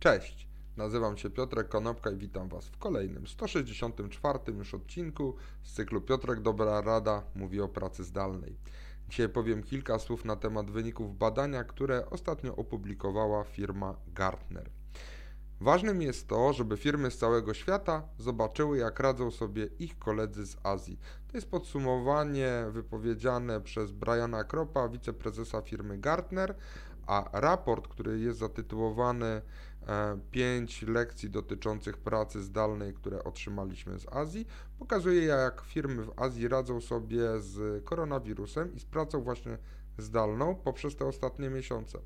Cześć, nazywam się Piotrek Konopka i witam Was w kolejnym 164 już odcinku z cyklu Piotrek Dobra Rada mówi o pracy zdalnej. Dzisiaj powiem kilka słów na temat wyników badania, które ostatnio opublikowała firma Gartner. Ważnym jest to, żeby firmy z całego świata zobaczyły, jak radzą sobie ich koledzy z Azji. To jest podsumowanie wypowiedziane przez Briana Kropa, wiceprezesa firmy Gartner, a raport, który jest zatytułowany 5 e, lekcji dotyczących pracy zdalnej, które otrzymaliśmy z Azji, pokazuje jak firmy w Azji radzą sobie z koronawirusem i z pracą właśnie zdalną poprzez te ostatnie miesiące.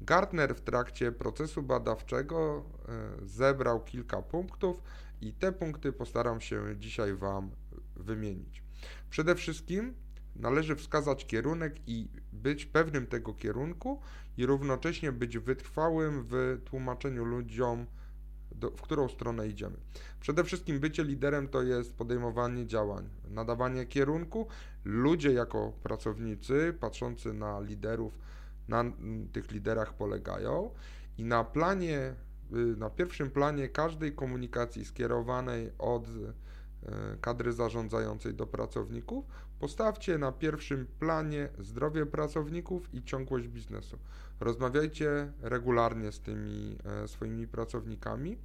Gartner w trakcie procesu badawczego e, zebrał kilka punktów i te punkty postaram się dzisiaj Wam wymienić. Przede wszystkim należy wskazać kierunek i być pewnym tego kierunku i równocześnie być wytrwałym w tłumaczeniu ludziom, do, w którą stronę idziemy. Przede wszystkim bycie liderem to jest podejmowanie działań, nadawanie kierunku. Ludzie jako pracownicy, patrzący na liderów, na tych liderach polegają i na planie, y, na pierwszym planie każdej komunikacji skierowanej od kadry zarządzającej do pracowników, postawcie na pierwszym planie zdrowie pracowników i ciągłość biznesu. Rozmawiajcie regularnie z tymi e, swoimi pracownikami.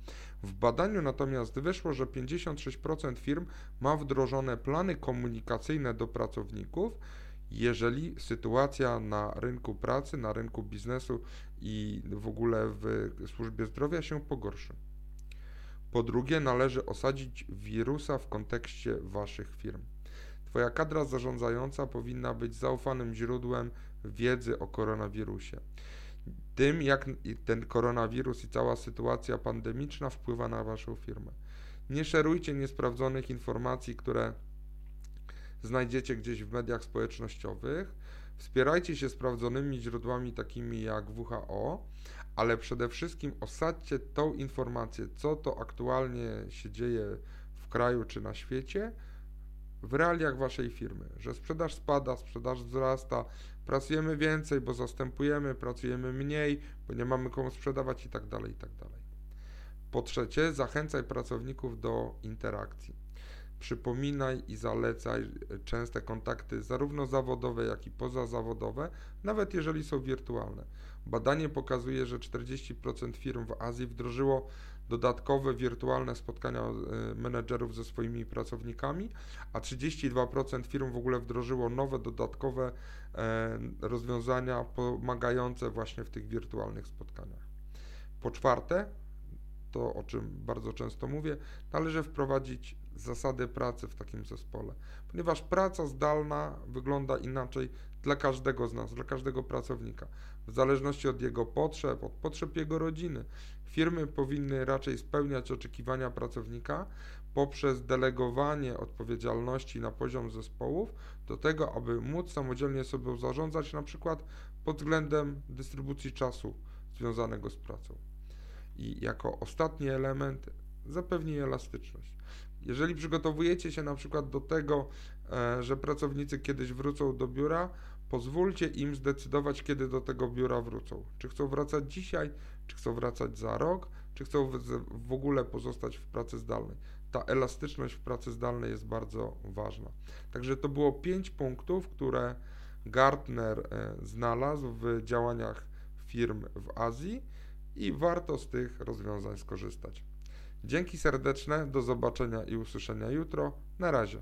W badaniu natomiast wyszło, że 56% firm ma wdrożone plany komunikacyjne do pracowników, jeżeli sytuacja na rynku pracy, na rynku biznesu i w ogóle w służbie zdrowia się pogorszy. Po drugie, należy osadzić wirusa w kontekście Waszych firm. Twoja kadra zarządzająca powinna być zaufanym źródłem wiedzy o koronawirusie. Tym, jak ten koronawirus i cała sytuacja pandemiczna wpływa na Waszą firmę. Nie szerujcie niesprawdzonych informacji, które znajdziecie gdzieś w mediach społecznościowych. Wspierajcie się sprawdzonymi źródłami takimi jak WHO, ale przede wszystkim osadźcie tą informację, co to aktualnie się dzieje w kraju czy na świecie, w realiach waszej firmy, że sprzedaż spada, sprzedaż wzrasta, pracujemy więcej, bo zastępujemy, pracujemy mniej, bo nie mamy komu sprzedawać i tak dalej, i tak dalej. Po trzecie, zachęcaj pracowników do interakcji. Przypominaj i zalecaj częste kontakty, zarówno zawodowe, jak i pozazawodowe, nawet jeżeli są wirtualne. Badanie pokazuje, że 40% firm w Azji wdrożyło dodatkowe wirtualne spotkania e, menedżerów ze swoimi pracownikami, a 32% firm w ogóle wdrożyło nowe, dodatkowe e, rozwiązania pomagające właśnie w tych wirtualnych spotkaniach. Po czwarte, to o czym bardzo często mówię, należy wprowadzić zasady pracy w takim zespole, ponieważ praca zdalna wygląda inaczej dla każdego z nas, dla każdego pracownika, w zależności od jego potrzeb, od potrzeb jego rodziny. Firmy powinny raczej spełniać oczekiwania pracownika poprzez delegowanie odpowiedzialności na poziom zespołów do tego, aby móc samodzielnie sobie zarządzać na przykład pod względem dystrybucji czasu związanego z pracą. I jako ostatni element zapewni elastyczność. Jeżeli przygotowujecie się na przykład do tego, e, że pracownicy kiedyś wrócą do biura, pozwólcie im zdecydować, kiedy do tego biura wrócą. Czy chcą wracać dzisiaj, czy chcą wracać za rok, czy chcą w ogóle pozostać w pracy zdalnej. Ta elastyczność w pracy zdalnej jest bardzo ważna. Także to było pięć punktów, które Gartner e, znalazł w działaniach firm w Azji i warto z tych rozwiązań skorzystać. Dzięki serdeczne, do zobaczenia i usłyszenia jutro. Na razie.